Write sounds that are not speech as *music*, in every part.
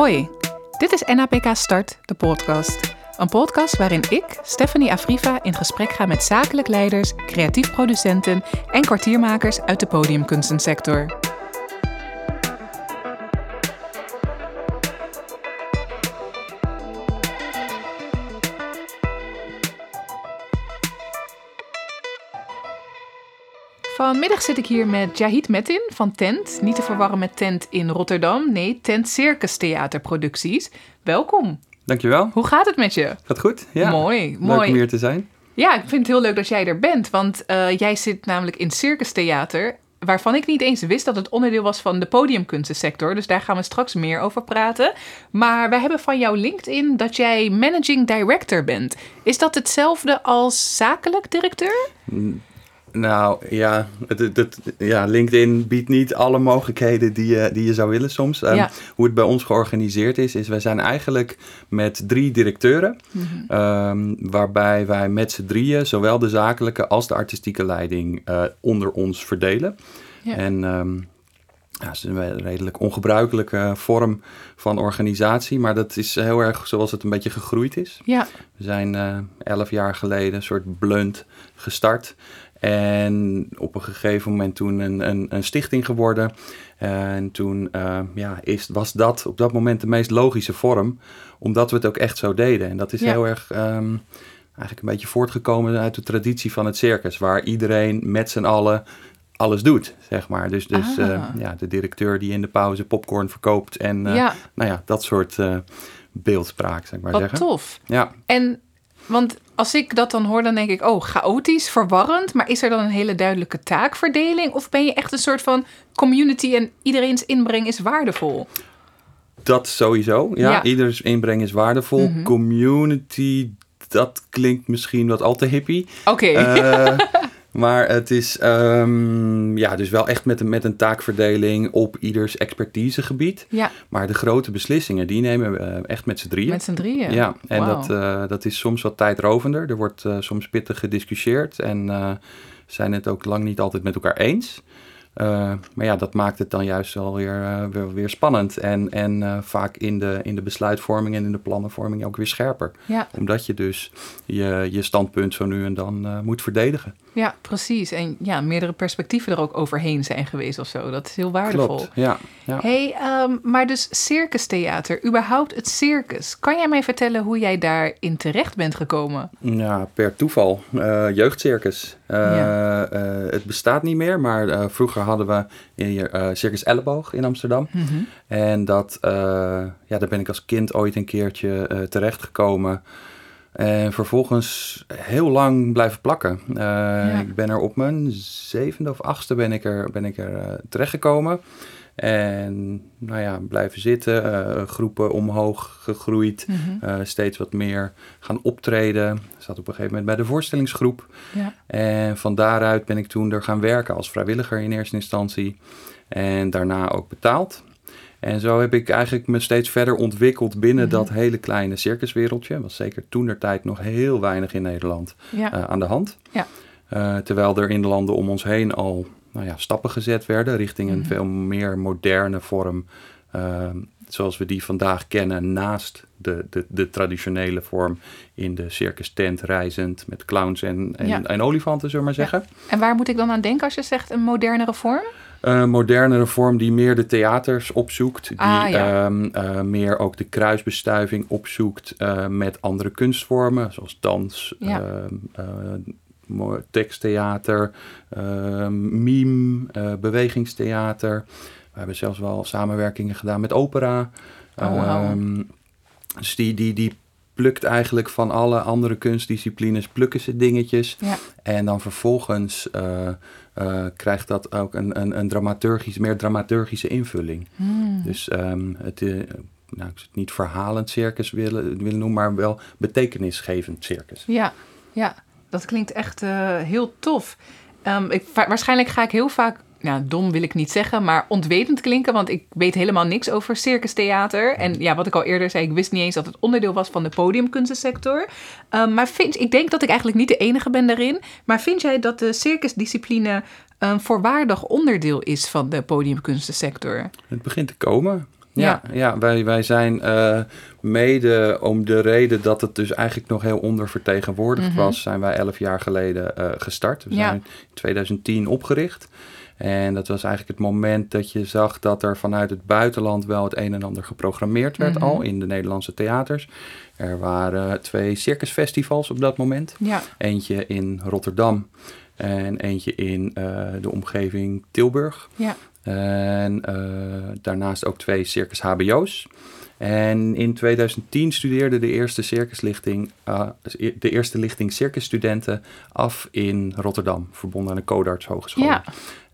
Hoi, dit is NAPK Start, de podcast. Een podcast waarin ik, Stephanie Afriva, in gesprek ga met zakelijk leiders, creatief producenten en kwartiermakers uit de podiumkunstensector. Vanmiddag zit ik hier met Jahid Metin van Tent. Niet te verwarren met Tent in Rotterdam. Nee, Tent Circus Theaterproducties. Welkom. Dankjewel. Hoe gaat het met je? Gaat goed? Ja. Mooi, Leuk mooi. om hier te zijn. Ja, ik vind het heel leuk dat jij er bent. Want eh, jij zit namelijk in Circus Theater. Waarvan ik niet eens wist dat het onderdeel was van de podiumkunstensector. Dus daar gaan we straks meer over praten. Maar wij hebben van jouw LinkedIn dat jij managing director bent. Is dat hetzelfde als zakelijk directeur? Nou ja, het, het, het- ja, LinkedIn biedt niet alle mogelijkheden die je, die je zou willen soms. Ehm. Hoe het bij ons georganiseerd is, is wij zijn eigenlijk met drie directeuren. ehm, waarbij wij met z'n drieën zowel de zakelijke als de artistieke leiding eh, onder ons verdelen. Ja. En ehm, ja, het is een redelijk ongebruikelijke vorm van organisatie. Maar dat is heel erg zoals het een beetje gegroeid is. Ja, We zijn eh, elf jaar geleden een soort blunt gestart. En op een gegeven moment toen een, een, een stichting geworden. En toen eh, ja, is, was dat op dat moment de meest logische vorm. Omdat we het ook echt zo deden. En dat is Ja. heel erg ehm, eigenlijk een beetje voortgekomen uit de traditie van het circus. Waar iedereen met z'n allen alles doet, zeg maar. Dus, dus Ah. eh, ja, de directeur die in de pauze popcorn verkoopt. En eh, ja nou ja, dat soort beeldspraak, zeg maar wat zeggen. tof. Ja, En, want als ik dat dan hoor, dan denk ik, oh, chaotisch, verwarrend. Maar is er dan een hele duidelijke taakverdeling? Of ben je echt een soort van community en iedereen's inbreng is waardevol? Dat sowieso. Ja, Ja. ieders inbreng is waardevol. Mhm. Community, dat klinkt misschien wat al te hippie. Oké, Eh, *laughs* maar het is ehm, ja, dus wel echt met een, met een taakverdeling op ieders expertisegebied. ja, Maar de grote beslissingen, die nemen we eh, echt met z'n drieën. met z'n drieën. Ja, en dat, eh, dat is soms wat tijdrovender. Er wordt eh, soms pittig gediscussieerd en eh, zijn het ook lang niet altijd met elkaar eens. Maar ja, dat maakt het dan juist wel weer, weer, weer spannend. En, en vaak in de, in de besluitvorming en in de plannenvorming ook weer scherper. Ja, Omdat je dus je, je standpunt zo nu en dan moet verdedigen. Ja, precies. En ja, meerdere perspectieven er ook overheen zijn geweest of zo. Dat is heel waardevol. Klopt, ja. ja. hey, ehm, maar dus circustheater, überhaupt het circus. Kan jij mij vertellen hoe jij daarin terecht bent gekomen? Ja, per toeval. Eh, jeugdcircus. Eh, Ja. eh, het bestaat niet meer, maar vroeger hadden we hier Circus Elleboog in Amsterdam. En dat, ja, daar ben ik als kind ooit een keertje eh, terechtgekomen. En vervolgens heel lang blijven plakken. Eh, Ik ben er op mijn zevende of achtste ben ik er, ben ik er eh, terechtgekomen. En nou ja, blijven zitten, eh, groepen omhoog gegroeid, Mhm. steeds wat meer gaan optreden. Ik zat op een gegeven moment bij de voorstellingsgroep. Ja. En van daaruit ben ik toen er gaan werken als vrijwilliger in eerste instantie. En daarna ook betaald. En zo heb ik eigenlijk me steeds verder ontwikkeld binnen Mhm. dat hele kleine circuswereldje. Was zeker toen der tijd nog heel weinig in Nederland Ja. eh, aan de hand. Ja. Eh, terwijl er in de landen om ons heen al nou ja, stappen gezet werden richting een Mhm. veel meer moderne vorm. eh, zoals we die vandaag kennen, naast de, de, de traditionele vorm in de circus tent reizend met clowns en, en, Ja. en olifanten, zullen we maar Ja. zeggen. En waar moet ik dan aan denken als je zegt een modernere vorm? Een modernere vorm die meer de theaters opzoekt. Die Ah, ja. ehm, eh, meer ook de kruisbestuiving opzoekt eh, met andere kunstvormen. Zoals dans, Ja. ehm, eh, teksttheater, ehm, mime, bewegingstheater. We hebben zelfs wel samenwerkingen gedaan met opera. Oh, dus die, die, die plukt eigenlijk van alle andere kunstdisciplines, plukken ze dingetjes. Ja. En dan vervolgens eh, krijgt dat ook een, een, een dramaturgisch, meer dramaturgische invulling. Hmm. Dus ehm, het, eh, nou, ik zou het niet verhalend circus willen, willen noemen, maar wel betekenisgevend circus. Ja, ja, dat klinkt echt eh, heel tof. Ehm, ik, wa- waarschijnlijk ga ik heel vaak, nou dom wil ik niet zeggen, maar ontwetend klinken, want ik weet helemaal niks over circustheater. En ja, wat ik al eerder zei, ik wist niet eens dat het onderdeel was van de podiumkunstensector. Ehm, maar vind, ik denk dat ik eigenlijk niet de enige ben daarin. Maar vind jij dat de circusdiscipline een voorwaardig onderdeel is van de podiumkunstensector? Het begint te komen. Ja, ja. wij, wij zijn uh, mede om de reden dat het dus eigenlijk nog heel ondervertegenwoordigd Mhm. was, zijn wij elf jaar geleden uh, gestart. We Ja. zijn in 2010 opgericht. En dat was eigenlijk het moment dat je zag dat er vanuit het buitenland wel het een en ander geprogrammeerd werd Mhm. al in de Nederlandse theaters. Er waren twee circusfestivals op dat moment. Ja, Eentje in Rotterdam en eentje in uh, de omgeving Tilburg. ja. En uh, daarnaast ook twee circus HBO's. En in 2010 studeerde de eerste circuslichting, uh, de eerste lichting circusstudenten af in Rotterdam, verbonden aan de Codarts Hogeschool. Ja.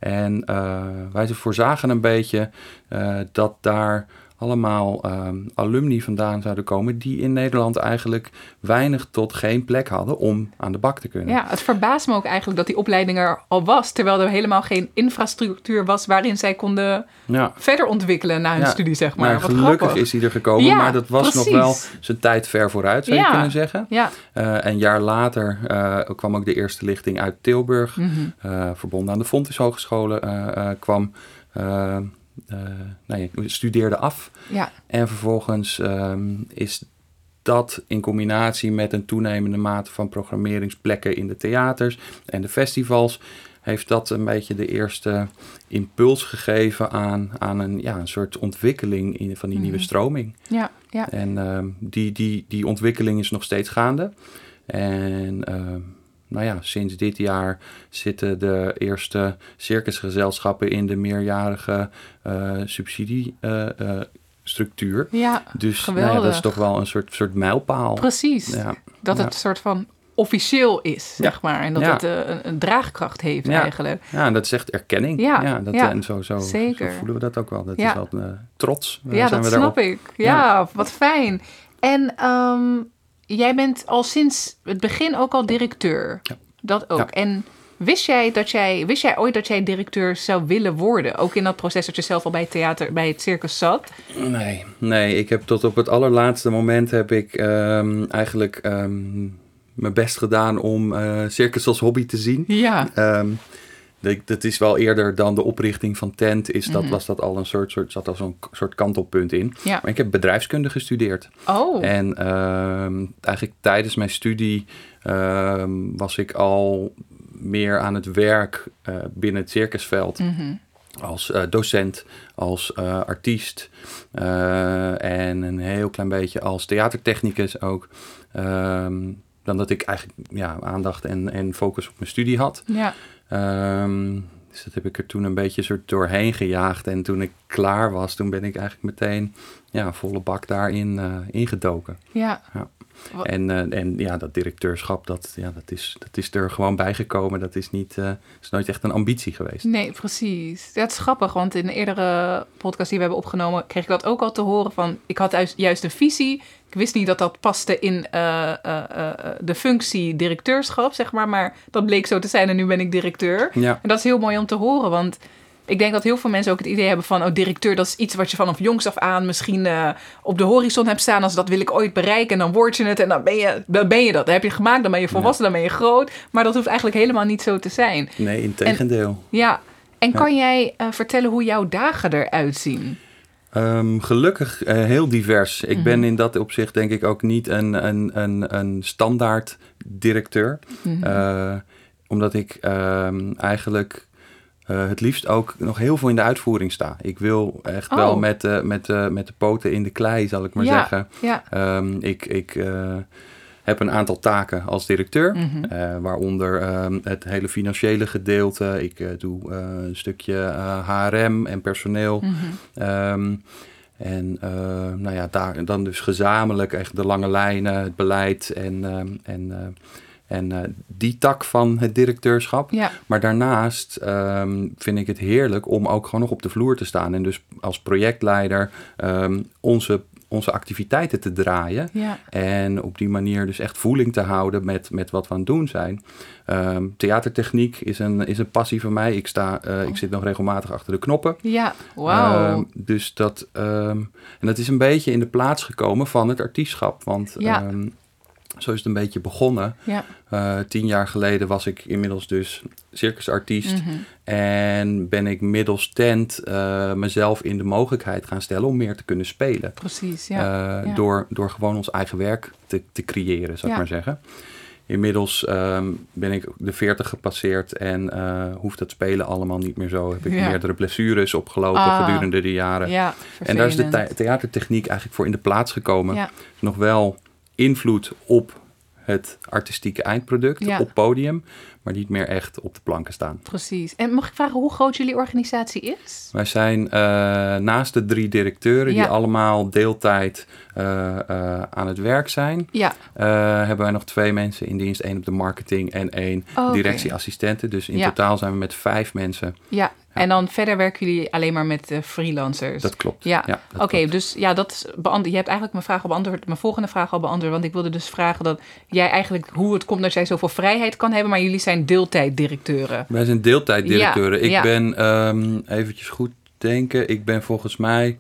En uh, wij voorzagen een beetje uh, dat daar allemaal um, alumni vandaan zouden komen die in Nederland eigenlijk weinig tot geen plek hadden om aan de bak te kunnen. Ja, het verbaast me ook eigenlijk dat die opleiding er al was, terwijl er helemaal geen infrastructuur was waarin zij konden ja. verder ontwikkelen na hun ja. studie, zeg maar. Nou, Wat gelukkig grappig. is hij er gekomen, Ja, maar dat was precies. nog wel zijn tijd ver vooruit, zou je kunnen zeggen. Ja, Uh, een jaar later uh, kwam ook de eerste lichting uit Tilburg, Mhm. uh, verbonden aan de Fontys Hogescholen, kwam. Uh, nee, studeerde af. ja, En vervolgens um, is dat in combinatie met een toenemende mate van programmeringsplekken in de theaters en de festivals, heeft dat een beetje de eerste impuls gegeven aan, aan een, ja, een soort ontwikkeling in, van die Mhm. nieuwe stroming. ja, ja. En um, die, die, die ontwikkeling is nog steeds gaande. En um, nou ja, sinds dit jaar zitten de eerste circusgezelschappen in de meerjarige uh, subsidiestructuur. Ja, dus nou geweldig. ja, dat is toch wel een soort, soort mijlpaal. precies. Ja. Dat Ja. het soort van officieel is, zeg maar. En dat het uh, een, een, draagkracht heeft eigenlijk. ja, en dat is echt erkenning. Ja, dat. En zo, zo, Zeker. zo voelen we dat ook wel. Dat is wel uh, trots. ja, zijn dat we daarop. snap ik. Ja, wat fijn. En um, jij bent al sinds het begin ook al directeur. Ja. Dat ook. Ja. En wist jij, dat jij, wist jij ooit dat jij directeur zou willen worden? Ook in dat proces dat je zelf al bij het theater, bij het circus zat? Nee, nee. Ik heb tot op het allerlaatste moment heb ik um, eigenlijk um, mijn best gedaan om uh, circus als hobby te zien. Ja. Um, dat is wel eerder dan de oprichting van Tent, is dat, Mhm. was dat al een soort, soort, zat al zo'n soort kantelpunt in. Ja. Maar ik heb bedrijfskunde gestudeerd. Oh. En eigenlijk tijdens mijn studie was ik al meer aan het werk uh, binnen het circusveld. Mm -hmm. Als uh, docent, als uh, artiest en een heel klein beetje als theatertechnicus ook. Um, dan dat ik eigenlijk ja, aandacht en, en focus op mijn studie had. Ja. Um, dus dat heb ik er toen een beetje soort doorheen gejaagd. En toen ik klaar was, toen ben ik eigenlijk meteen ja, volle bak daarin uh, ingedoken. Ja. ja. En, uh, en ja, dat directeurschap, dat, ja, dat, is, dat is er gewoon bijgekomen. Dat is, niet, uh, is nooit echt een ambitie geweest. Nee, precies. Ja, het is grappig, want in eerdere podcast die we hebben opgenomen... kreeg ik dat ook al te horen van... ik had juist, een visie. Ik wist niet dat dat paste in uh, de functie directeurschap, zeg maar. Maar dat bleek zo te zijn en nu ben ik directeur. Ja. En dat is heel mooi om te horen, want... Ik denk dat heel veel mensen ook het idee hebben van... oh, directeur, dat is iets wat je vanaf jongs af aan... misschien uh, op de horizon hebt staan... als dat wil ik ooit bereiken en dan word je het... en dan ben je, dan ben je dat. Dan heb je het gemaakt, dan ben je volwassen, ja. dan ben je groot. Maar dat hoeft eigenlijk helemaal niet zo te zijn. Nee, in tegendeel. En, ja, en kan jij uh, vertellen hoe jouw dagen eruit zien? Um, gelukkig uh, heel divers. Ik mm -hmm. ben in dat opzicht denk ik ook niet een, een, een, een standaard directeur. Mm -hmm. uh, omdat ik um, eigenlijk uh, het liefst ook nog heel veel in de uitvoering sta. Ik wil echt oh. wel met, uh, met, uh, met de poten in de klei, zal ik maar ja, zeggen. Ja. Um, ik ik heb een aantal taken als directeur, Mhm. mm -hmm. waaronder um, het hele financiële gedeelte. Ik doe een stukje HRM en personeel. Mhm. Mm -hmm. en nou ja, daar, dan dus gezamenlijk echt de lange lijnen, het beleid en, en en uh, die tak van het directeurschap. Ja. Maar daarnaast um, vind ik het heerlijk om ook gewoon nog op de vloer te staan. En dus als projectleider um, onze, onze activiteiten te draaien. Ja. En op die manier dus echt voeling te houden met, met wat we aan het doen zijn. Um, theatertechniek is een, is een passie van mij. Ik, sta, uh, oh. ik zit nog regelmatig achter de knoppen. Ja, wauw. dus dat, en dat is een beetje in de plaats gekomen van het artiestschap. Want ja Zo is het een beetje begonnen. Ja. Uh, tien jaar geleden was ik inmiddels dus circusartiest. Mhm. En ben ik middels tent uh, mezelf in de mogelijkheid gaan stellen om meer te kunnen spelen. Precies, ja. Uh, ja. Door, door gewoon ons eigen werk te, te creëren, zou ik maar zeggen. Inmiddels ehm, ben ik de 40 gepasseerd en eh, hoeft het spelen allemaal niet meer zo. Heb ik Ja. meerdere blessures opgelopen Ah. gedurende de jaren. ja, en daar is de the- theatertechniek eigenlijk voor in de plaats gekomen. Ja, Nog wel invloed op het artistieke eindproduct Ja. op podium, maar niet meer echt op de planken staan. precies. En mag ik vragen hoe groot jullie organisatie is? Wij zijn eh, naast de drie directeuren Ja. die allemaal deeltijd eh, eh, aan het werk zijn, Ja, hebben wij nog twee mensen in dienst. één op de marketing en één Oh, directieassistenten. Dus in Ja. totaal zijn we met vijf mensen. En dan verder werken jullie alleen maar met eh, freelancers? Dat klopt. Ja, Oké, dus ja, dat is beant- je hebt eigenlijk mijn vraag al beantwoord, mijn volgende vraag al beantwoord. Want ik wilde dus vragen dat jij eigenlijk hoe het komt dat jij zoveel vrijheid kan hebben, maar jullie zijn deeltijddirecteuren. Wij zijn deeltijddirecteuren. Ja, ik ben, ehm eventjes goed denken, ik ben volgens mij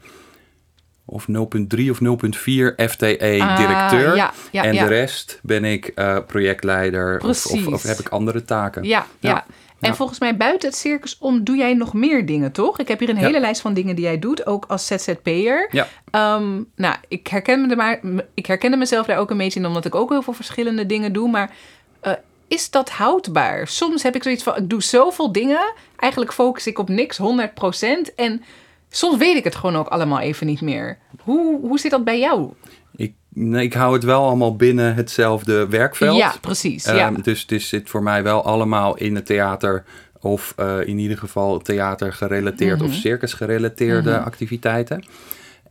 of 0.3 of 0.4 FTE-directeur. Ah, ja, ja, en ja. de rest ben ik eh, projectleider of, of, of heb ik andere taken. Ja, ja. En ja. volgens mij buiten het circus om doe jij nog meer dingen, toch? Ik heb hier een Ja. hele lijst van dingen die jij doet, ook als ZZP'er. Ja. Ehm, nou, ik herken, me er maar, ik herkende mezelf daar ook een beetje in, omdat ik ook heel veel verschillende dingen doe. Maar eh, is dat houdbaar? Soms heb ik zoiets van, ik doe zoveel dingen. Eigenlijk focus ik op niks, 100%. En soms weet ik het gewoon ook allemaal even niet meer. Hoe, hoe zit dat bij jou? Ik, nee, ik hou het wel allemaal binnen hetzelfde werkveld. Ja, precies. ja. Ehm, dus het zit voor mij wel allemaal in het theater of eh, in ieder geval theater gerelateerd Mhm. of circus gerelateerde activiteiten.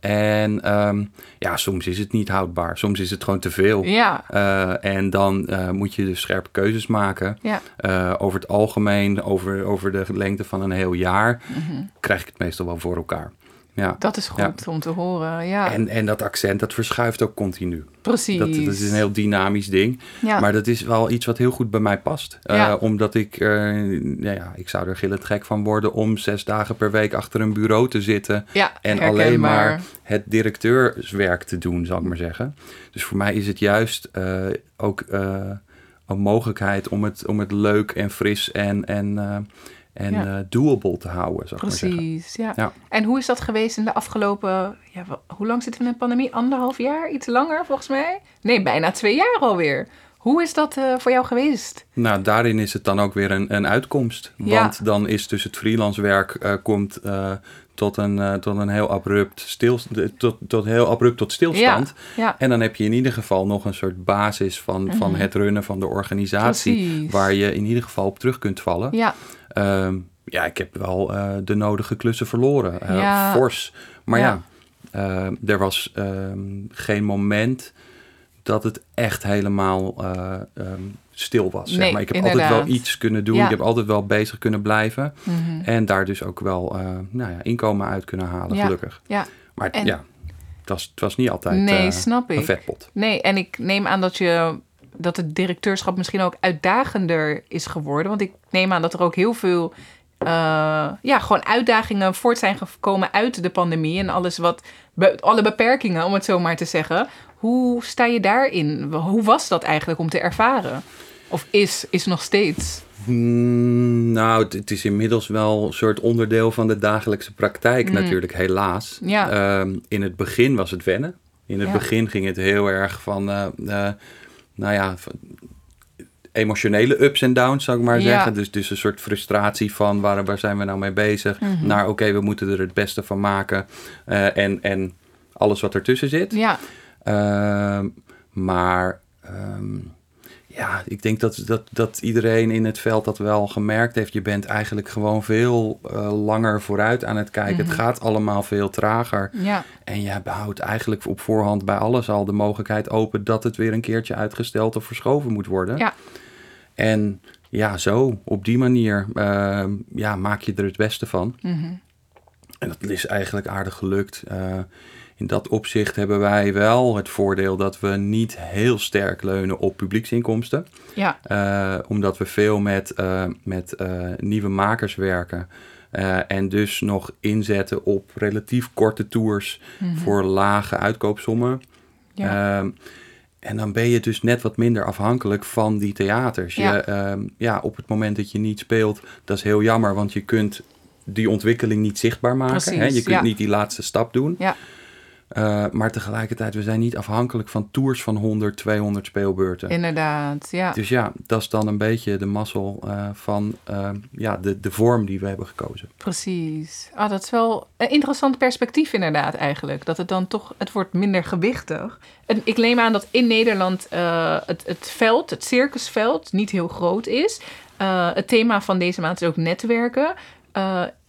En ehm, ja, soms is het niet houdbaar. Soms is het gewoon te veel. ja, Eh, en dan eh, moet je dus scherpe keuzes maken. ja. Over het algemeen, over, over de lengte van een heel jaar, Mhm. krijg ik het meestal wel voor elkaar. Ja. Dat is goed om te horen. Ja, En, en dat accent, dat verschuift ook continu. precies. Dat, dat is een heel dynamisch ding. ja. Maar dat is wel iets wat heel goed bij mij past. Eh, omdat ik, nou ja, ik zou er gillend gek van worden om zes dagen per week achter een bureau te zitten. ja, En alleen maar het directeurswerk te doen, zal ik maar zeggen. Dus voor mij is het juist eh, ook eh, een mogelijkheid om het, om het leuk en fris en, en, en Ja. eh, doable te houden, zal ik maar zeggen. Precies, ja. Ja. En hoe is dat geweest in de afgelopen... Ja, hoe lang zitten we in de pandemie? Anderhalf jaar? Iets langer volgens mij? Nee, bijna twee jaar alweer. Hoe is dat eh, voor jou geweest? Nou, daarin is het dan ook weer een, een uitkomst. Ja. Want dan is dus het freelance werk eh, komt tot, een, tot een heel abrupt stil, tot, tot heel abrupt tot stilstand. Ja, En dan heb je in ieder geval nog een soort basis van, van het runnen van de organisatie. Mhm. Precies. Waar je in ieder geval op terug kunt vallen. Ja, Ehm, ja, ik heb wel eh, de nodige klussen verloren. Eh, Ja. Fors. Maar Ja. ja, eh, er was ehm, geen moment dat het echt helemaal eh, ehm, stil was. Zeg maar. Ik heb inderdaad. altijd wel iets kunnen doen. Ja. Ik heb altijd wel bezig kunnen blijven. Mhm. En daar dus ook wel nou ja, inkomen uit kunnen halen, gelukkig. ja. Maar En- ja, het was, het was niet altijd Nee, een vetpot. Nee, en ik neem aan dat je dat het directeurschap misschien ook uitdagender is geworden. Want ik neem aan dat er ook heel veel eh, ja, gewoon uitdagingen voort zijn gekomen uit de pandemie en alles wat be- alle beperkingen, om het zo maar te zeggen. Hoe sta je daarin? Hoe was dat eigenlijk om te ervaren? Of is, is nog steeds? Hmm, nou, het, het is inmiddels wel een soort onderdeel van de dagelijkse praktijk natuurlijk, helaas. Mm. Ja. Ehm, in het begin was het wennen. In het Ja. begin ging het heel erg van, eh, eh, nou ja, emotionele ups en downs, zou ik maar Ja. zeggen. Dus, dus een soort frustratie van waar, waar zijn we nou mee bezig? Mhm. Naar oké, we moeten er het beste van maken. eh, en, en alles wat ertussen zit. Ja, Ehm, maar ehm, ja, ik denk dat, dat, dat iedereen in het veld dat wel gemerkt heeft. Je bent eigenlijk gewoon veel eh, langer vooruit aan het kijken. Mhm. Het gaat allemaal veel trager. ja, En je houdt eigenlijk op voorhand bij alles al de mogelijkheid open dat het weer een keertje uitgesteld of verschoven moet worden. Ja. En ja, zo, op die manier ehm, ja, maak je er het beste van. mhm. En dat is eigenlijk aardig gelukt. Eh, in dat opzicht hebben wij wel het voordeel dat we niet heel sterk leunen op publieksinkomsten. ja, Eh, omdat we veel met, eh, met eh, nieuwe makers werken. En dus nog inzetten op relatief korte tours mhm. voor lage uitkoopsommen. ja. En dan ben je dus net wat minder afhankelijk van die theaters. Ja. Je, ehm, ja, op het moment dat je niet speelt, dat is heel jammer, want je kunt die ontwikkeling niet zichtbaar maken. Precies, hè? Je kunt ja. niet die laatste stap doen. Ja. Uh, maar tegelijkertijd, we zijn niet afhankelijk van tours van 100, 200 speelbeurten. Inderdaad, ja. Dus ja, dat is dan een beetje de mazzel uh, van uh, ja, de, de vorm die we hebben gekozen. Precies. Ah, dat is wel een interessant perspectief inderdaad eigenlijk. Dat het dan toch, het wordt minder gewichtig. En ik neem aan dat in Nederland het, het veld, het circusveld, niet heel groot is. het thema van deze maand is ook netwerken.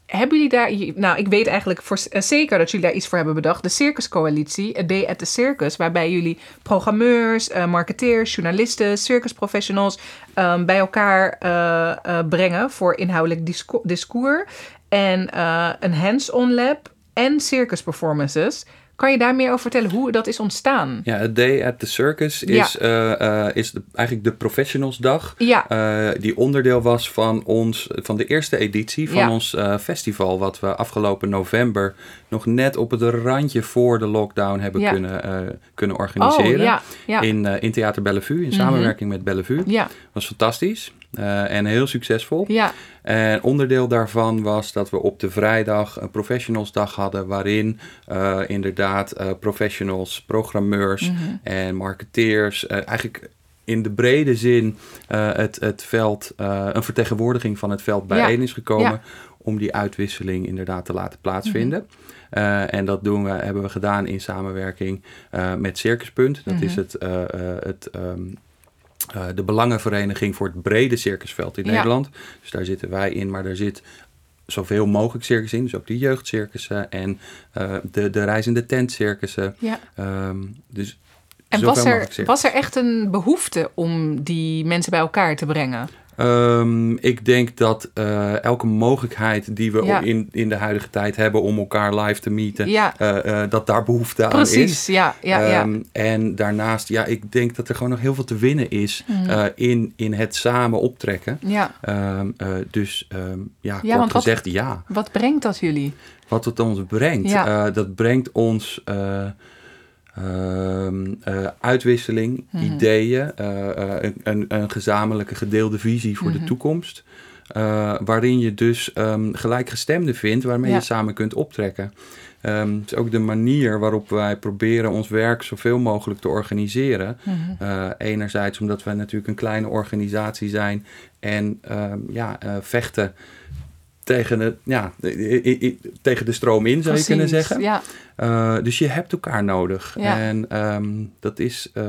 Hebben jullie daar, nou ik weet eigenlijk uh, zeker dat jullie daar iets voor hebben bedacht. De Circuscoalitie, A Day at the Circus, waarbij jullie programmeurs, uh, marketeers, journalisten, circusprofessionals um, bij elkaar uh, brengen voor inhoudelijk disco discours. En een hands-on lab en circus performances. Kan je daar meer over vertellen hoe dat is ontstaan? Ja, A Day at the Circus is, Ja. uh, uh, is de, eigenlijk de professionalsdag. Ja. Uh, die onderdeel was van, ons, van de eerste editie van Ja. ons festival. Wat we afgelopen november nog net op het randje voor de lockdown hebben Ja. kunnen, kunnen organiseren. Oh. In, in Theater Bellevue, in samenwerking met Bellevue. Ja, was fantastisch uh, en heel succesvol. ja, En onderdeel daarvan was dat we op de vrijdag een professionalsdag hadden, waarin uh, inderdaad uh, professionals, programmeurs Mhm. en marketeers, eigenlijk in de brede zin het, het veld, een vertegenwoordiging van het veld bijeen is gekomen. Ja. Om die uitwisseling inderdaad te laten plaatsvinden. Uh, en dat doen we, hebben we gedaan in samenwerking uh, met Circuspunt. Dat Mhm. is het, uh, het um, uh, de Belangenvereniging voor het brede circusveld in Ja. Nederland. Dus daar zitten wij in, maar daar zit zoveel mogelijk circus in. Dus ook de jeugdcircussen en uh, de, de reizende tentcircussen. ja. Um, dus En was er, was er echt een behoefte om die mensen bij elkaar te brengen? Um, ik denk dat uh, elke mogelijkheid die we Ja. in, in de huidige tijd hebben om elkaar live te meeten, Ja. uh, uh, dat daar behoefte aan Precies, is. ja, ja, ja. Um, en daarnaast, ja, ik denk dat er gewoon nog heel veel te winnen is Mhm. in, in het samen optrekken. ja. Um, uh, dus ja, Ja, kort wat- gezegd, ja. Wat brengt dat jullie? Wat het ons brengt, dat brengt ons um, uh, uitwisseling, Mhm. ideeën, uh, uh, een, een, een gezamenlijke gedeelde visie voor Mhm. de toekomst. Uh, waarin je dus um, gelijkgestemden vindt waarmee Ja. je samen kunt optrekken. Um, het is ook de manier waarop wij proberen ons werk zoveel mogelijk te organiseren. Mhm. Uh, enerzijds omdat wij natuurlijk een kleine organisatie zijn en um, ja, uh, vechten tegen, het, ja, tegen de stroom in, zou je kunnen zeggen. Ja, Uh, dus je hebt elkaar nodig. Ja. En um, dat is uh,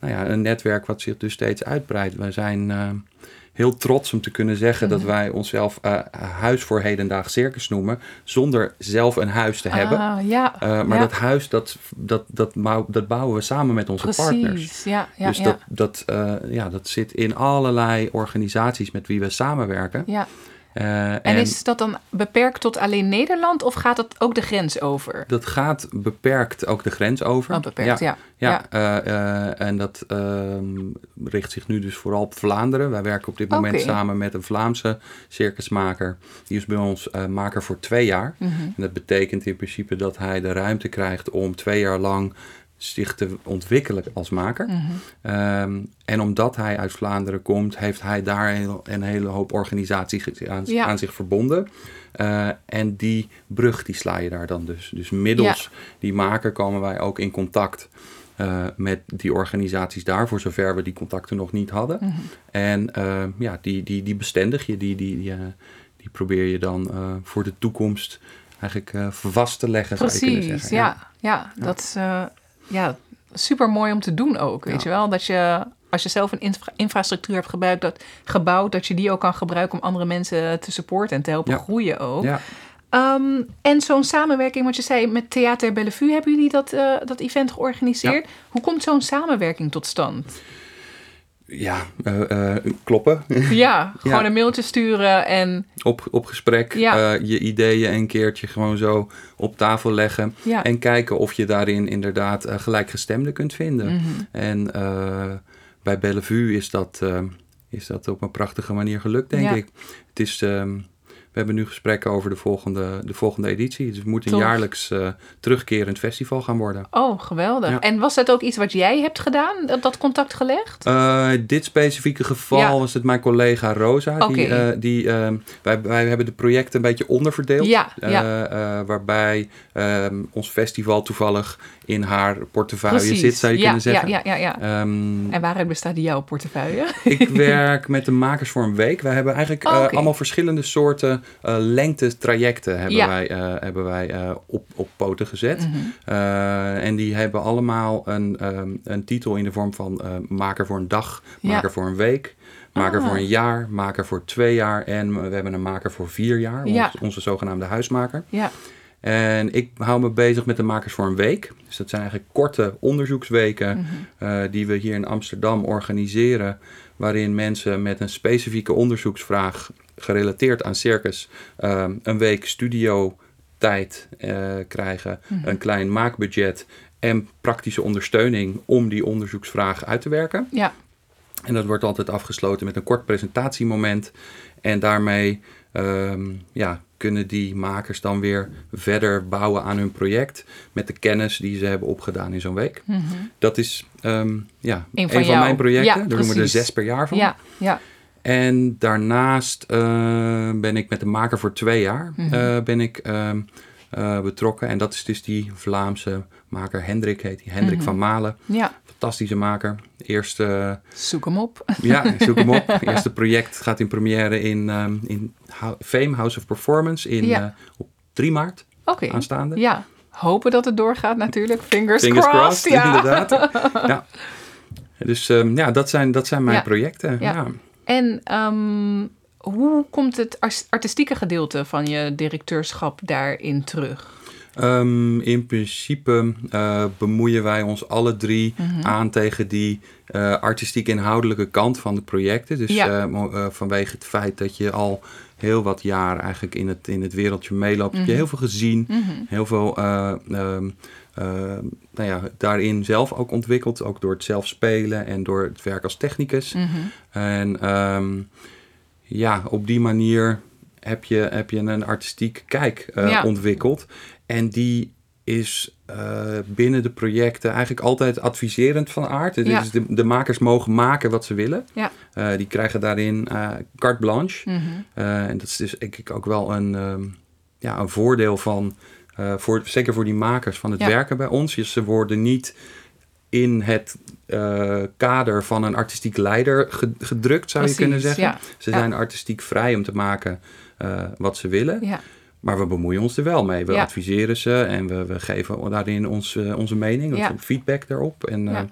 nou ja, een netwerk wat zich dus steeds uitbreidt. We zijn uh, heel trots om te kunnen zeggen Mhm. dat wij onszelf huis voor hedendaags circus noemen, zonder zelf een huis te hebben. Ah, ja. Maar dat huis, dat, dat, dat, dat bouwen we samen met onze partners. Ja, ja, dus. Dat, dat, ja, dat zit in allerlei organisaties met wie we samenwerken. ja. Uh, En, is dat dan beperkt tot alleen Nederland of gaat dat ook de grens over? dat gaat beperkt ook de grens over. Oh, beperkt, ja. Ja, uh, uh, en dat uh, richt zich nu dus vooral op Vlaanderen. Wij werken op dit moment samen met een Vlaamse circusmaker. Die is bij ons maker voor twee jaar. Mhm. En dat betekent in principe dat hij de ruimte krijgt om twee jaar lang zich te ontwikkelen als maker. Mhm. Um, en omdat hij uit Vlaanderen komt, heeft hij daar een, een hele hoop organisaties aan, Ja. aan zich verbonden. Uh, en die brug die sla je daar dan dus. Dus middels die maker komen wij ook in contact uh, met die organisaties daar, voor zover we die contacten nog niet hadden. Mhm. En uh, ja, die, die, die bestendig je, die, die, die, uh, die probeer je dan voor de toekomst eigenlijk vast te leggen, zou je Precies, zeggen. ja. Ja, dat is ja, super mooi om te doen ook. Weet Ja. je wel? Dat je, als je zelf een infra infrastructuur hebt gebruikt, dat, gebouwd, dat je die ook kan gebruiken om andere mensen te supporten en te helpen Ja. groeien ook. Ja. Um, en zo'n samenwerking, wat je zei, met Theater Bellevue, hebben jullie dat, uh, dat event georganiseerd? Hoe komt zo'n samenwerking tot stand? Ja, uh, uh, kloppen. *laughs* Ja, gewoon Ja. een mailtje sturen en op, op gesprek, Ja. uh, je ideeën een keertje gewoon zo op tafel leggen. ja. En kijken of je daarin inderdaad gelijkgestemden kunt vinden. Mhm. En bij Bellevue is dat, is dat op een prachtige manier gelukt, denk ik. Het is, um, we hebben nu gesprekken over de volgende, de volgende editie. Dus het moet een Tof. jaarlijks eh, terugkerend festival gaan worden. Oh, geweldig. Ja. En was dat ook iets wat jij hebt gedaan, dat, dat contact gelegd? Eh, dit specifieke geval Ja. was het mijn collega Rosa. Die, Oké. eh, die, eh, wij, wij hebben de projecten een beetje onderverdeeld. Ja, ja. waarbij ehm, ons festival toevallig in haar portefeuille Precies. zit, zou je kunnen zeggen. Ja, ja, ja. Ehm, En waaruit bestaat jouw portefeuille? ik werk met de makers voor een week. Wij hebben eigenlijk Oh, allemaal verschillende soorten uh, lengte trajecten hebben Ja. wij, eh, hebben wij eh, op, op poten gezet. Mhm. Eh, en die hebben allemaal een, ehm, een titel in de vorm van eh, maker voor een dag, Ja. maker voor een week, maker Ah. voor een jaar, maker voor twee jaar en we hebben een maker voor vier jaar, Ja. onze, onze zogenaamde huismaker. Ja, En ik hou me bezig met de makers voor een week. Dus dat zijn eigenlijk korte onderzoeksweken Mhm. eh, die we hier in Amsterdam organiseren. Waarin mensen met een specifieke onderzoeksvraag gerelateerd aan circus eh, een week studio tijd eh, krijgen. Mhm. Een klein maakbudget en praktische ondersteuning om die onderzoeksvraag uit te werken. ja, En dat wordt altijd afgesloten met een kort presentatiemoment. En daarmee ehm, ja, kunnen die makers dan weer verder bouwen aan hun project. Met de kennis die ze hebben opgedaan in zo'n week. Mhm. Dat is ehm, ja, Een van mijn projecten. Ja, Daar doen we er precies. zes per jaar van. ja, ja. En daarnaast eh, ben ik met de maker voor twee jaar Mhm. eh, ben ik, ehm, eh, betrokken. En dat is dus die Vlaamse maker Hendrik heet hij. Hendrik Mhm. van Malen. ja. Fantastische maker. Eerste Zoek hem op. *laughs* ja, zoek hem op. Het *laughs* eerste project gaat in première in, ehm, in Fame House of Performance in, Ja. eh, op 3 maart aanstaande. Ja, hopen dat het doorgaat natuurlijk. Fingers, Fingers crossed. crossed, ja. inderdaad. *laughs* ja. Dus ehm, ja, dat zijn, dat zijn mijn Ja. projecten. Ja. Ja. En ehm, hoe komt het artistieke gedeelte van je directeurschap daarin terug? Ehm, in principe eh, bemoeien wij ons alle drie Mhm. aan tegen die eh, artistiek inhoudelijke kant van de projecten. Dus Ja. eh, vanwege het feit dat je al heel wat jaar eigenlijk in het, in het wereldje meeloopt, heb je Mhm. heel veel gezien. Mhm. heel veel eh, ehm, eh, nou ja, daarin zelf ook ontwikkeld. Ook door het zelf spelen en door het werk als technicus. En ehm, ja, op die manier heb je, heb je een artistiek kijk Ja. ontwikkeld. En die is eh, binnen de projecten eigenlijk altijd adviserend van aard. Dus Ja. de, de makers mogen maken wat ze willen. Ja. Eh, die krijgen daarin eh, carte blanche. Mhm. En dat is dus denk ik ook wel een, ehm, ja, een voordeel van, voor, zeker voor die makers van het Ja. werken bij ons. Dus ze worden niet in het kader van een artistiek leider ge- gedrukt, zou Precies, je kunnen zeggen. Ze zijn artistiek vrij om te maken wat ze willen. Maar we bemoeien ons er wel mee. We Ja. adviseren ze en we, we geven daarin ons, eh, onze mening, Ja. feedback daarop. En Ja.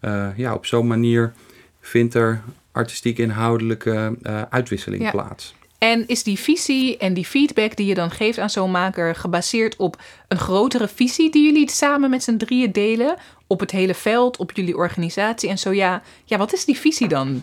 ja, ja, op zo'n manier vindt er artistiek inhoudelijke eh, uitwisseling plaats. En is die visie en die feedback die je dan geeft aan zo'n maker gebaseerd op een grotere visie die jullie samen met z'n drieën delen? Op het hele veld, op jullie organisatie? En zo ja, ja wat is die visie dan?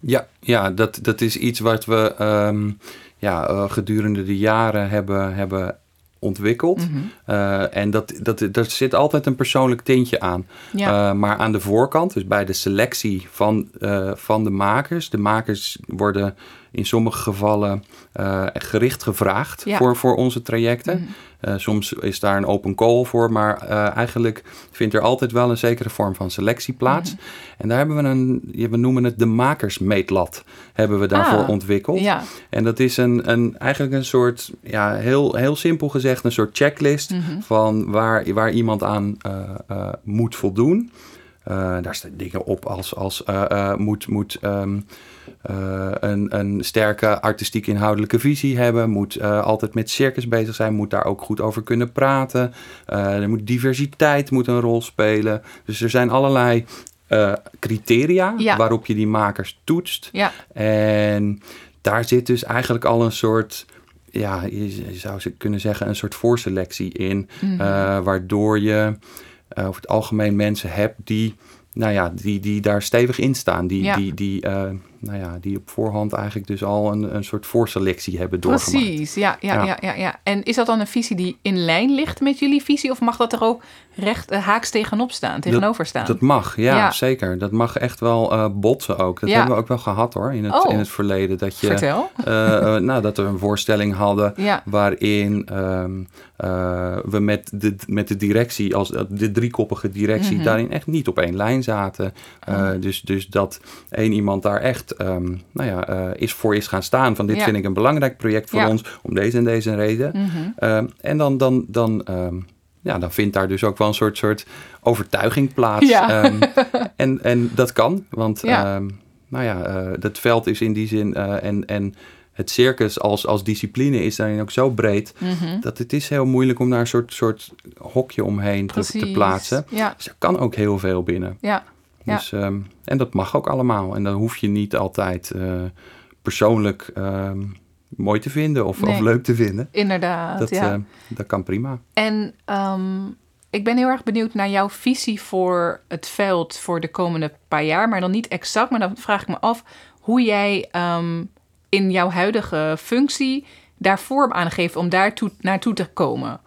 Ja, ja dat, dat is iets wat we ehm, ja, eh, gedurende de jaren hebben, hebben ontwikkeld. Mhm. Eh, en dat, dat, daar zit altijd een persoonlijk tintje aan. Ja, Eh, maar aan de voorkant, dus bij de selectie van, van de makers. De makers worden in sommige gevallen eh, gericht gevraagd Ja. voor, voor onze trajecten. Mhm. Eh, soms is daar een open call voor, maar eh, eigenlijk vindt er altijd wel een zekere vorm van selectie plaats. Mhm. En daar hebben we een, we noemen het de makersmeetlat, hebben we daarvoor Ah, ontwikkeld. ja. En dat is een, een, eigenlijk een soort, ja, heel, heel simpel gezegd, een soort checklist Mhm. van waar, waar iemand aan moet voldoen. Eh, daar staan dingen op als, als eh, eh, moet, moet ehm, eh, een, een sterke artistiek inhoudelijke visie hebben, moet altijd met circus bezig zijn, moet daar ook goed over kunnen praten. Er moet diversiteit moet een rol spelen. Dus er zijn allerlei criteria Ja. waarop je die makers toetst. Ja, En daar zit dus eigenlijk al een soort, ja, je zou ze kunnen zeggen, een soort voorselectie in. Mhm. waardoor je over het algemeen mensen hebt die, nou ja, die, die daar stevig in staan. Die, Ja. die, die eh, nou ja, die op voorhand eigenlijk dus al een, een soort voorselectie hebben doorgemaakt. Precies, ja, ja, ja. Ja. Ja, ja, En is dat dan een visie die in lijn ligt met jullie visie? Of mag dat er ook recht eh, haaks tegenop staan, tegenover staan? Dat mag, ja, Ja. zeker. Dat mag echt wel eh, botsen ook. Dat hebben we ook wel gehad hoor, in het, Oh. in het verleden. Dat, je, Vertel. eh, nou, dat we een voorstelling hadden waarin ehm, eh, we met de, met de directie, als de driekoppige directie, Mhm. daarin echt niet op één lijn zaten. Oh. dus, dus dat één iemand daar echt ehm, nou ja, eh, is voor is gaan staan van dit Ja. vind ik een belangrijk project voor Ja. ons om deze en deze reden. Mhm. Ehm, en dan, dan, dan, ehm, ja, dan vindt daar dus ook wel een soort, soort overtuiging plaats. Ja. *laughs* En, en dat kan, want nou ja, eh, dat veld is in die zin eh, en, en het circus als, als discipline is daarin ook zo breed Mhm. dat het is heel moeilijk om daar een soort, soort hokje omheen te, te plaatsen. Ja, Dus er kan ook heel veel binnen. ja. Ja. Dus, ehm, en dat mag ook allemaal. En dan hoef je niet altijd eh, persoonlijk ehm, mooi te vinden of, Nee. of leuk te vinden. inderdaad. Dat, ja. eh, dat kan prima. En ehm, ik ben heel erg benieuwd naar jouw visie voor het veld voor de komende paar jaar. Maar dan niet exact, maar dan vraag ik me af hoe jij in jouw huidige functie daar vorm aan geeft om daar naartoe te komen.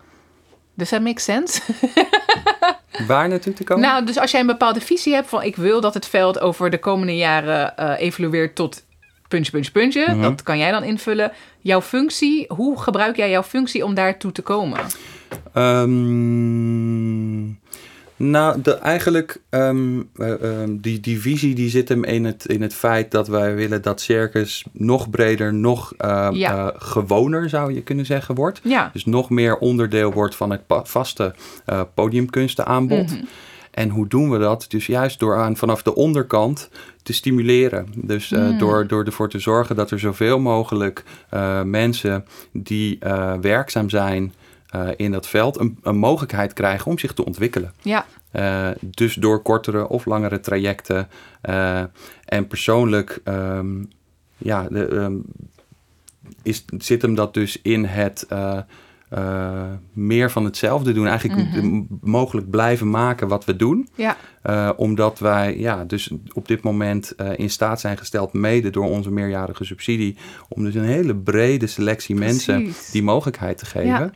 Does that make sense? *laughs* Waar naartoe te komen? Nou, dus als jij een bepaalde visie hebt van ik wil dat het veld over de komende jaren eh, evolueert tot puntje, puntje, puntje. Mhm. Dat kan jij dan invullen. Jouw functie, hoe gebruik jij jouw functie om daartoe te komen? Ehm, nou, de, eigenlijk, ehm, ehm, die, die visie die zit hem in het, in het feit dat wij willen dat circus nog breder, nog eh, Ja. eh, gewoner zou je kunnen zeggen wordt. Ja. Dus nog meer onderdeel wordt van het vaste eh, podiumkunstenaanbod. Mhm. En hoe doen we dat? Dus juist door aan vanaf de onderkant te stimuleren. Dus Mm. door, door ervoor te zorgen dat er zoveel mogelijk mensen die werkzaam zijn eh, in dat veld een, een mogelijkheid krijgen om zich te ontwikkelen. Ja. Eh, dus door kortere of langere trajecten. Eh, en persoonlijk ehm, ja, de, ehm, is, zit hem dat dus in het meer van hetzelfde doen. Eigenlijk Mhm. mogelijk blijven maken wat we doen. Ja. Omdat wij ja, dus op dit moment in staat zijn gesteld, mede door onze meerjarige subsidie, om dus een hele brede selectie mensen die mogelijkheid te geven. Ja.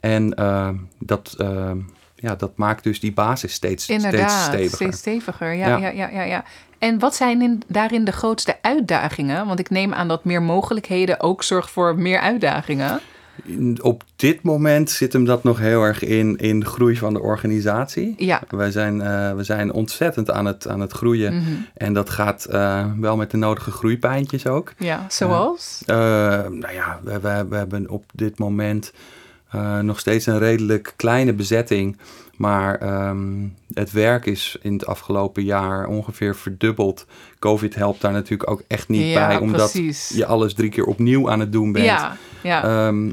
En eh, dat, eh, ja, dat maakt dus die basis steeds, steeds steviger. steeds steviger. Ja, Ja. ja. Ja, En wat zijn in, daarin de grootste uitdagingen? Want ik neem aan dat meer mogelijkheden ook zorgt voor meer uitdagingen. In- Op dit moment zit hem dat nog heel erg in, in de groei van de organisatie. Ja. Wij zijn, eh, we zijn ontzettend aan het, aan het groeien. Mhm. En dat gaat eh, wel met de nodige groeipijntjes ook. Ja, zoals? Eh, nou ja, we, we, we hebben op dit moment eh, nog steeds een redelijk kleine bezetting. Maar ehm, het werk is in het afgelopen jaar ongeveer verdubbeld. Covid helpt daar natuurlijk ook echt niet Ja, bij, omdat precies. je alles drie keer opnieuw aan het doen bent. ja, ja. Ehm,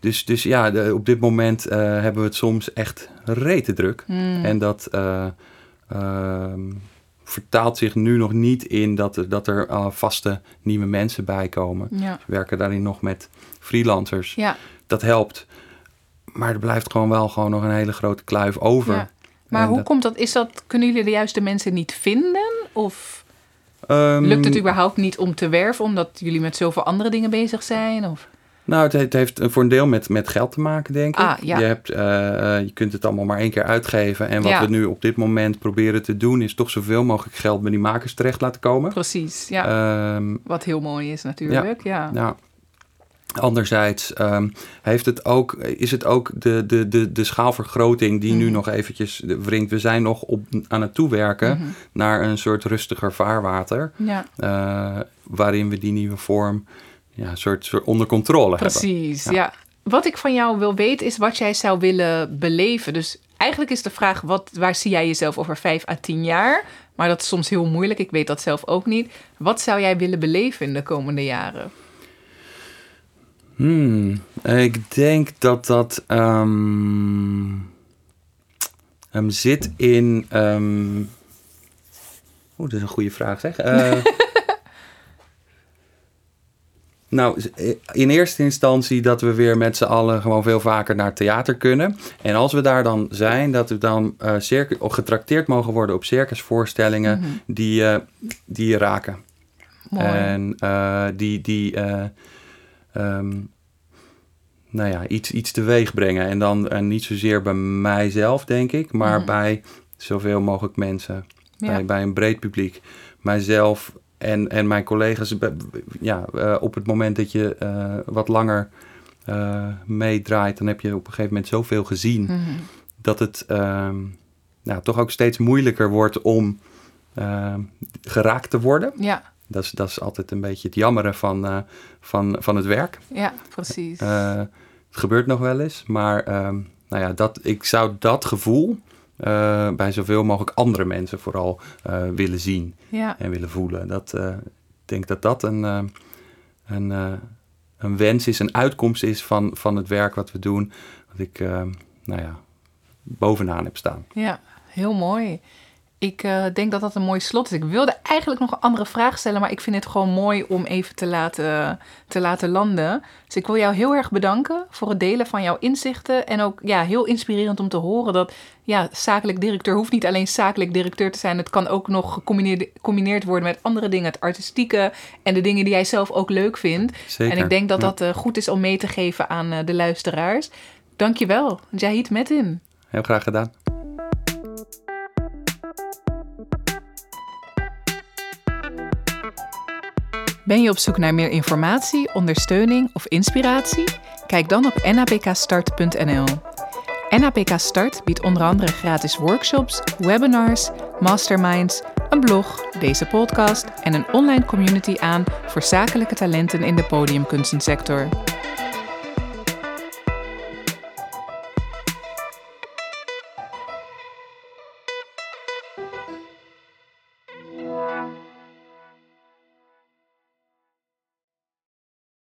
dus, dus ja, de- op dit moment eh, hebben we het soms echt rete druk. Hmm. En dat eh, ehm, vertaalt zich nu nog niet in dat er, dat er vaste nieuwe mensen bij komen. ja. We werken daarin nog met freelancers. ja. Dat helpt. Maar er blijft gewoon wel gewoon nog een hele grote kluif over. Ja. Maar En hoe dat- komt dat? Is dat? Kunnen jullie de juiste mensen niet vinden? Of Ehm, lukt het überhaupt niet om te werven omdat jullie met zoveel andere dingen bezig zijn? Of? Nou, het, het heeft voor een deel met, met geld te maken, denk ik. Ah, ja. je, hebt, eh, eh, je kunt het allemaal maar één keer uitgeven. En wat Ja. we nu op dit moment proberen te doen... is toch zoveel mogelijk geld bij die makers terecht laten komen. Precies, ja. Ehm, Wat heel mooi is natuurlijk, ja. nou, anderzijds ehm, heeft het ook, is het ook de, de, de, de schaalvergroting... die nu Mhm. nog eventjes wringt. We zijn nog op, aan het toewerken Mhm. naar een soort rustiger vaarwater... Ja, eh, waarin we die nieuwe vorm ja, soort onder controle hebben. precies, Ja. ja. Wat ik van jou wil weten is wat jij zou willen beleven. Dus eigenlijk is de vraag, wat, waar zie jij jezelf over vijf à tien jaar? Maar dat is soms heel moeilijk, ik weet dat zelf ook niet. Wat zou jij willen beleven in de komende jaren? Hmm, ik denk dat dat ehm, hem zit in. ehm Oeh, dat is een goede vraag, zeg. Eh, *laughs* nou, in eerste instantie dat we weer met z'n allen gewoon veel vaker naar theater kunnen. En als we daar dan zijn, dat we dan eh of getrakteerd mogen worden op circusvoorstellingen Mhm. die, eh, die je raken. Mooi. En eh, die, die eh, ehm, nou ja, iets, iets teweeg brengen. En dan en niet zozeer bij mijzelf, denk ik, maar Mhm. bij zoveel mogelijk mensen. Ja. Bij, bij een breed publiek. Mijzelf en, en mijn collega's. Ja, eh, op het moment dat je eh, wat langer eh, meedraait, dan heb je op een gegeven moment zoveel gezien Mhm. dat het nou, toch ook steeds moeilijker wordt om ehm, geraakt te worden. Ja, Dat is, dat is altijd een beetje het jammeren van, eh, van, van het werk. ja, precies. Eh, het gebeurt nog wel eens, maar ehm, nou ja, dat, ik zou dat gevoel eh, bij zoveel mogelijk andere mensen vooral willen zien ja. en willen voelen. Dat, ik denk dat dat een, een, een wens is, een uitkomst is van, van het werk wat we doen. Wat ik ehm, nou ja, bovenaan heb staan. Ja, heel mooi. Ik eh, denk dat dat een mooi slot is. Ik wilde eigenlijk nog een andere vraag stellen, maar ik vind het gewoon mooi om even te laten, te laten landen. Dus ik wil jou heel erg bedanken voor het delen van jouw inzichten. En ook ja, heel inspirerend om te horen dat ja, zakelijk directeur hoeft niet alleen zakelijk directeur te zijn. Het kan ook nog gecombineerd, gecombineerd worden met andere dingen. Het artistieke en de dingen die jij zelf ook leuk vindt. Zeker. En ik denk dat Ja, dat eh, goed is om mee te geven aan eh, de luisteraars. Dankjewel, Jahid Metin. Heel graag gedaan. Ben je op zoek naar meer informatie, ondersteuning of inspiratie? Kijk dan op napkstart.nl. NAPK Start biedt onder andere gratis workshops, webinars, masterminds, een blog, deze podcast en een online community aan voor zakelijke talenten in de podiumkunstensector.